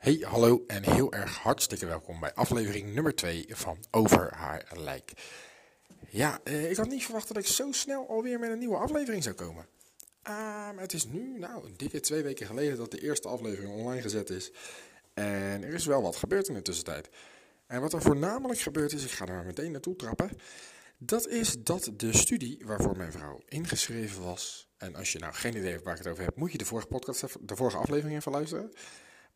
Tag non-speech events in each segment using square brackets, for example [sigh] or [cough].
Hey, hallo en heel erg hartstikke welkom bij aflevering nummer 2 van Over haar lijk. Ja, eh, ik had niet verwacht dat ik zo snel alweer met een nieuwe aflevering zou komen. Ah, het is nu, nou, een dikke twee weken geleden dat de eerste aflevering online gezet is. En er is wel wat gebeurd in de tussentijd. En wat er voornamelijk gebeurd is, ik ga er maar meteen naartoe trappen. Dat is dat de studie waarvoor mijn vrouw ingeschreven was. En als je nou geen idee hebt waar ik het over heb, moet je de vorige podcast, de vorige aflevering even luisteren.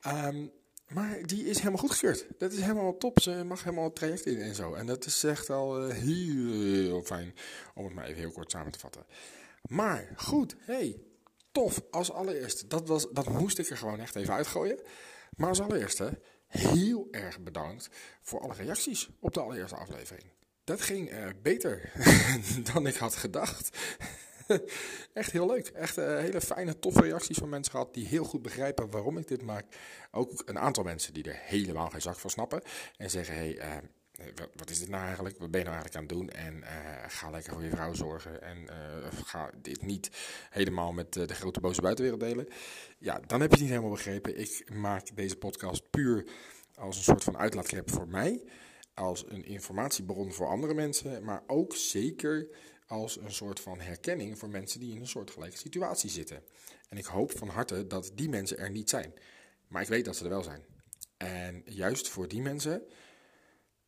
Ehm, maar die is helemaal goedgekeurd. Dat is helemaal top. Ze mag helemaal het traject in en zo. En dat is echt al eh, heel, fijn om het maar even heel kort samen te vatten. Maar goed, hey, tof. Als allereerste, dat, was, dat moest ik er gewoon echt even uitgooien. Maar als allereerste, heel erg bedankt voor alle reacties op de allereerste aflevering. Dat ging eh, beter [laughs] dan ik had gedacht. [laughs] Echt heel leuk. Echt eh, hele fijne, toffe reacties van mensen gehad die heel goed begrijpen waarom ik dit maak. Ook een aantal mensen die er helemaal geen zak van snappen. En zeggen, hé, hey, eh, wat, is dit nou eigenlijk? Wat ben je nou eigenlijk aan het doen? En eh, ga lekker voor je vrouw zorgen. En ga dit niet helemaal met de grote boze buitenwereld delen. Ja, dan heb je het niet helemaal begrepen. Ik maak deze podcast puur als een soort van uitlaatklep voor mij. Als een informatiebron voor andere mensen. Maar ook zeker als een soort van herkenning voor mensen die in een soortgelijke situatie zitten. En ik hoop van harte dat die mensen er niet zijn. Maar ik weet dat ze er wel zijn. En juist voor die mensen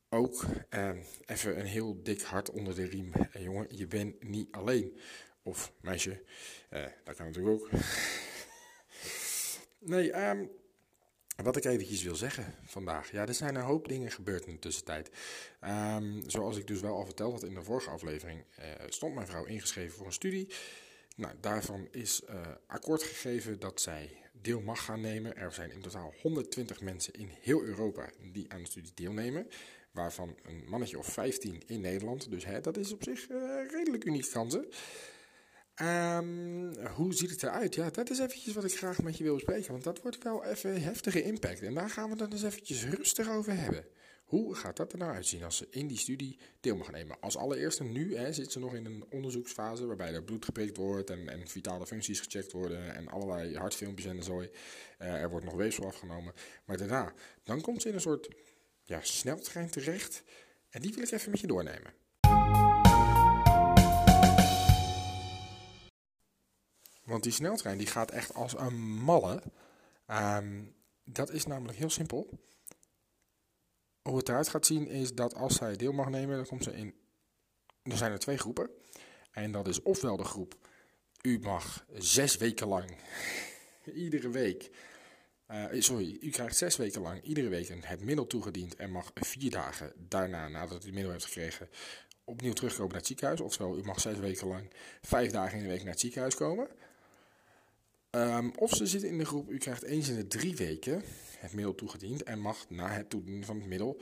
ook eh, even een heel dik hart onder de riem. En jongen, je bent niet alleen. Of meisje, eh, dat kan natuurlijk ook. [laughs] nee, ehm, wat ik eventjes wil zeggen vandaag. Ja, er zijn een hoop dingen gebeurd in de tussentijd. Ehm, zoals ik dus wel al verteld had in de vorige aflevering, eh, stond mijn vrouw ingeschreven voor een studie. Nou, daarvan is eh, akkoord gegeven dat zij deel mag gaan nemen. Er zijn in totaal 120 mensen in heel Europa die aan de studie deelnemen. Waarvan een mannetje of 15 in Nederland. Dus hè, dat is op zich eh, redelijk unieke kansen. Ehm, hoe ziet het eruit? Ja, dat is eventjes wat ik graag met je wil bespreken. Want dat wordt wel even heftige impact. En daar gaan we dan eens eventjes rustig over hebben. Hoe gaat dat er nou uitzien als ze in die studie deel mag nemen? Als allereerste nu hè, zit ze nog in een onderzoeksfase waarbij er bloed geprikt wordt en, en vitale functies gecheckt worden en allerlei hartfilmpjes en zooi. Eh, er wordt nog weefsel afgenomen. Maar daarna, dan komt ze in een soort ja, sneltrein terecht. En die wil ik even met je doornemen. Want die sneltrein die gaat echt als een malle. Ehm, dat is namelijk heel simpel. Hoe het eruit gaat zien is dat als zij deel mag nemen, dan komt ze in. Er zijn er twee groepen. En dat is ofwel de groep. U mag zes weken lang, [laughs] iedere week. eh, sorry, u krijgt zes weken lang iedere week het middel toegediend en mag vier dagen daarna, nadat u het middel heeft gekregen, opnieuw terugkomen naar het ziekenhuis. Oftewel, u mag zes weken lang vijf dagen in de week naar het ziekenhuis komen. Ehm, of ze zitten in de groep, u krijgt eens in de drie weken het middel toegediend en mag na het toedienen van het middel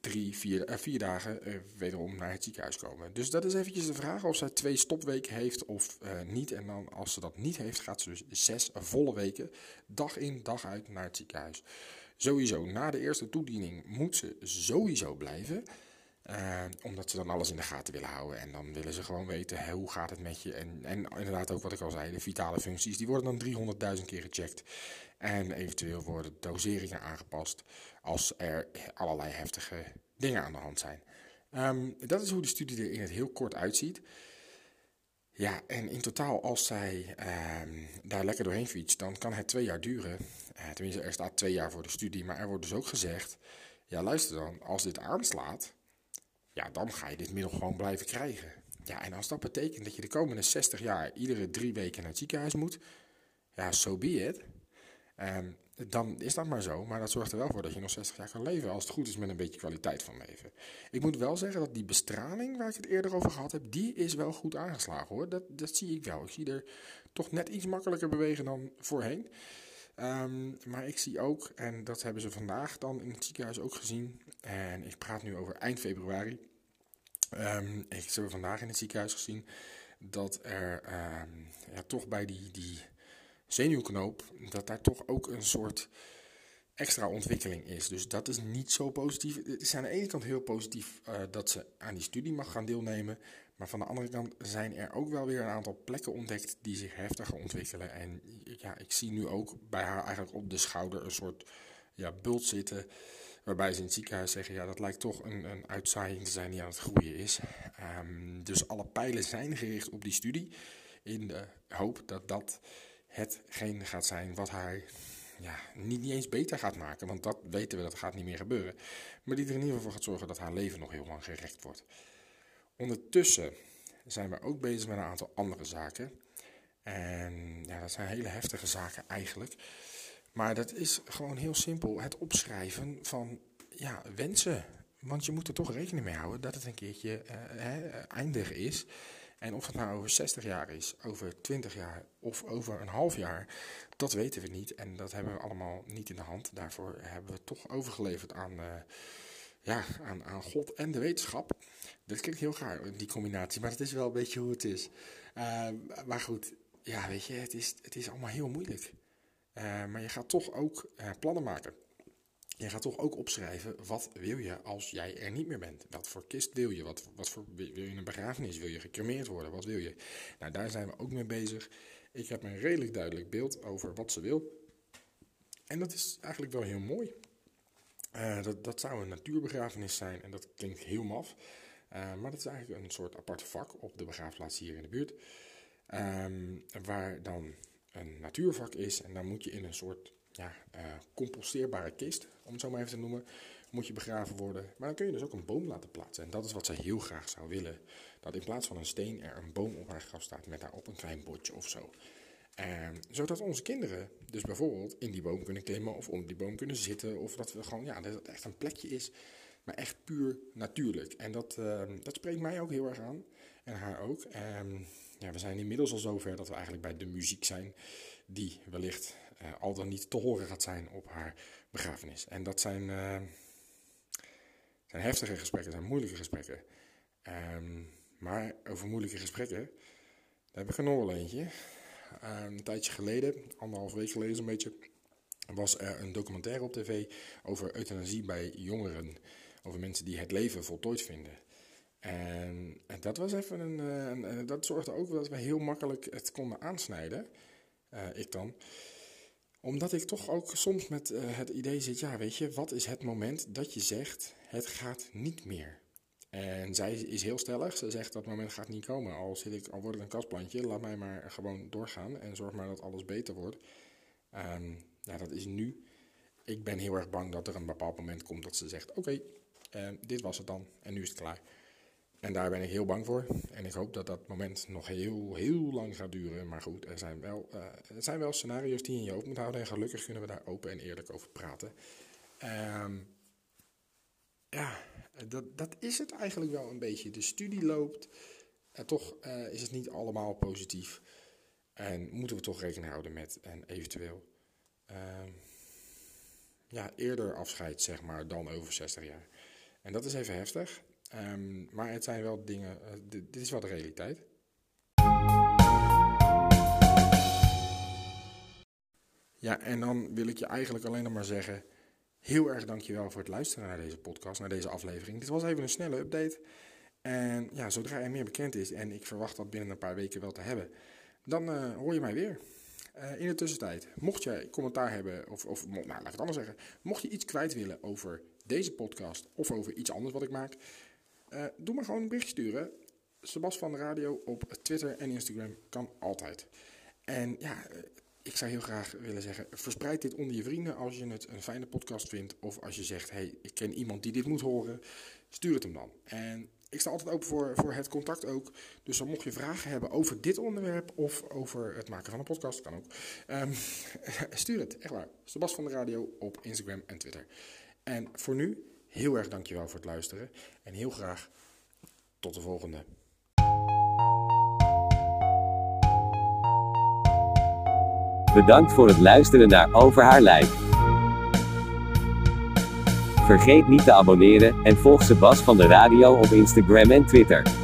drie, vier, eh, vier dagen eh, wederom naar het ziekenhuis komen. Dus dat is eventjes de vraag of zij twee stopweken heeft of eh, niet. En dan als ze dat niet heeft, gaat ze dus zes volle weken, dag in, dag uit, naar het ziekenhuis. Sowieso, na de eerste toediening moet ze sowieso blijven. Eh, omdat ze dan alles in de gaten willen houden. En dan willen ze gewoon weten hoe gaat het met je. En, en inderdaad ook wat ik al zei, de vitale functies. Die worden dan 300.000 keer gecheckt. En eventueel worden doseringen aangepast als er allerlei heftige dingen aan de hand zijn. Ehm, dat is hoe de studie er in het heel kort uitziet. Ja, en in totaal als zij ehm, daar lekker doorheen fietst, dan kan het twee jaar duren. Eh, tenminste, er staat twee jaar voor de studie. Maar er wordt dus ook gezegd, ja luister dan, als dit aanslaat, ja, dan ga je dit middel gewoon blijven krijgen. Ja, en als dat betekent dat je de komende 60 jaar iedere drie weken naar het ziekenhuis moet, ja, so be it. Dan is dat maar zo. Maar dat zorgt er wel voor dat je nog 60 jaar kan leven. Als het goed is met een beetje kwaliteit van leven. Ik moet wel zeggen dat die bestraling waar ik het eerder over gehad heb. Die is wel goed aangeslagen hoor. Dat, dat zie ik wel. Ik zie er toch net iets makkelijker bewegen dan voorheen. Ehm, maar ik zie ook, en dat hebben ze vandaag dan in het ziekenhuis ook gezien. En ik praat nu over eind februari. Um, ik, hebben vandaag in het ziekenhuis gezien dat er ehm, ja, toch bij die, die zenuwknoop, dat daar toch ook een soort extra ontwikkeling is. Dus dat is niet zo positief. Het is aan de ene kant heel positief uh, dat ze aan die studie mag gaan deelnemen. Maar van de andere kant zijn er ook wel weer een aantal plekken ontdekt die zich heftiger ontwikkelen. En ja, ik zie nu ook bij haar eigenlijk op de schouder een soort ja, bult zitten. Waarbij ze in het ziekenhuis zeggen, ja, dat lijkt toch een, een uitzaaiing te zijn die aan het groeien is. Um, dus alle pijlen zijn gericht op die studie. In de hoop dat dat hetgeen gaat zijn wat haar ja, niet, niet eens beter gaat maken. Want dat weten we, dat gaat niet meer gebeuren. Maar die er in ieder geval voor gaat zorgen dat haar leven nog heel lang gerekt wordt. Ondertussen zijn we ook bezig met een aantal andere zaken. En ja, dat zijn hele heftige zaken eigenlijk. Maar dat is gewoon heel simpel. Het opschrijven van ja, wensen. Want je moet er toch rekening mee houden dat het een keertje uh, eindig is. En of het nou over 60 jaar is, over 20 jaar of over een half jaar, dat weten we niet. En dat hebben we allemaal niet in de hand. Daarvoor hebben we toch overgeleverd aan, uh, ja, aan, aan God en de wetenschap. Dat klinkt heel gaar, die combinatie, maar dat is wel een beetje hoe het is. Uh, maar goed, ja, weet je, het is, het is allemaal heel moeilijk. Uh, maar je gaat toch ook plannen maken. Je gaat toch ook opschrijven, wat wil je als jij er niet meer bent? Wat voor kist wil je? Wat, wat voor, wil je een begrafenis? Wil je gecremeerd worden? Wat wil je? Nou, daar zijn we ook mee bezig. Ik heb een redelijk duidelijk beeld over wat ze wil. En dat is eigenlijk wel heel mooi. Uh, dat, dat zou een natuurbegrafenis zijn en dat klinkt heel maf. Maar dat is eigenlijk een soort apart vak op de begraafplaats hier in de buurt. Um, waar dan een natuurvak is en dan moet je in een soort ja, uh, composteerbare kist, om het zo maar even te noemen, moet je begraven worden. Maar dan kun je dus ook een boom laten plaatsen. En dat is wat zij heel graag zou willen. Dat in plaats van een steen er een boom op haar graf staat met daarop een klein bordje of zo. En zodat onze kinderen dus bijvoorbeeld in die boom kunnen klimmen of onder die boom kunnen zitten. Of dat we gewoon, ja, dat het echt een plekje is, maar echt puur natuurlijk. En dat, uh, dat spreekt mij ook heel erg aan. En haar ook. En ja, we zijn inmiddels al zover dat we eigenlijk bij de muziek zijn. Die wellicht uh, al dan niet te horen gaat zijn op haar begrafenis. En dat zijn, uh, zijn heftige gesprekken, zijn moeilijke gesprekken. Maar over moeilijke gesprekken, daar heb ik er nog eentje. Een tijdje geleden, anderhalf week geleden zo'n beetje, was er een documentaire op tv over euthanasie bij jongeren. Over mensen die het leven voltooid vinden. En, en dat was even een, een, dat zorgde ook dat we heel makkelijk het konden aansnijden. Uh, ik dan omdat ik toch ook soms met het idee zit, ja weet je, wat is het moment dat je zegt, het gaat niet meer? En zij is heel stellig, ze zegt dat moment gaat niet komen. Al, zit ik, al word ik een kastplantje, laat mij maar gewoon doorgaan en zorg maar dat alles beter wordt. Um, ja, dat is nu. Ik ben heel erg bang dat er een bepaald moment komt dat ze zegt, oké, uh, dit was het dan en nu is het klaar. En daar ben ik heel bang voor. En ik hoop dat dat moment nog heel, heel lang gaat duren. Maar goed, er zijn wel, uh, er zijn wel scenario's die je in je hoofd moet houden. En gelukkig kunnen we daar open en eerlijk over praten. Um, ja, dat, dat is het eigenlijk wel een beetje. De studie loopt. En toch uh, is het niet allemaal positief. En moeten we toch rekening houden met een eventueel uh, ja, eerder afscheid, zeg maar, dan over 60 jaar. En dat is even heftig. Um, maar het zijn wel dingen, uh, dit, is wel de realiteit. Ja, en dan wil ik je eigenlijk alleen nog maar zeggen, heel erg dankjewel voor het luisteren naar deze podcast, naar deze aflevering. Dit was even een snelle update. En ja, zodra er meer bekend is, en ik verwacht dat binnen een paar weken wel te hebben, dan uh, hoor je mij weer. Uh, in de tussentijd, mocht je commentaar hebben, of, of nou, laat ik het anders zeggen, mocht je iets kwijt willen over deze podcast of over iets anders wat ik maak, uh, doe maar gewoon een bericht sturen. Sebas van de Radio op Twitter en Instagram kan altijd. En ja, uh, ik zou heel graag willen zeggen, verspreid dit onder je vrienden als je het een fijne podcast vindt. Of als je zegt, hey, ik ken iemand die dit moet horen, stuur het hem dan. En ik sta altijd open voor, voor het contact ook. Dus dan mocht je vragen hebben over dit onderwerp of over het maken van een podcast, kan ook. Ehm, [laughs] stuur het, echt waar. Sebas van de Radio op Instagram en Twitter. En voor nu, heel erg dankjewel voor het luisteren. En heel graag tot de volgende. Bedankt voor het luisteren naar Over haar lijk. Vergeet niet te abonneren en volg Sebas van de Radio op Instagram en Twitter.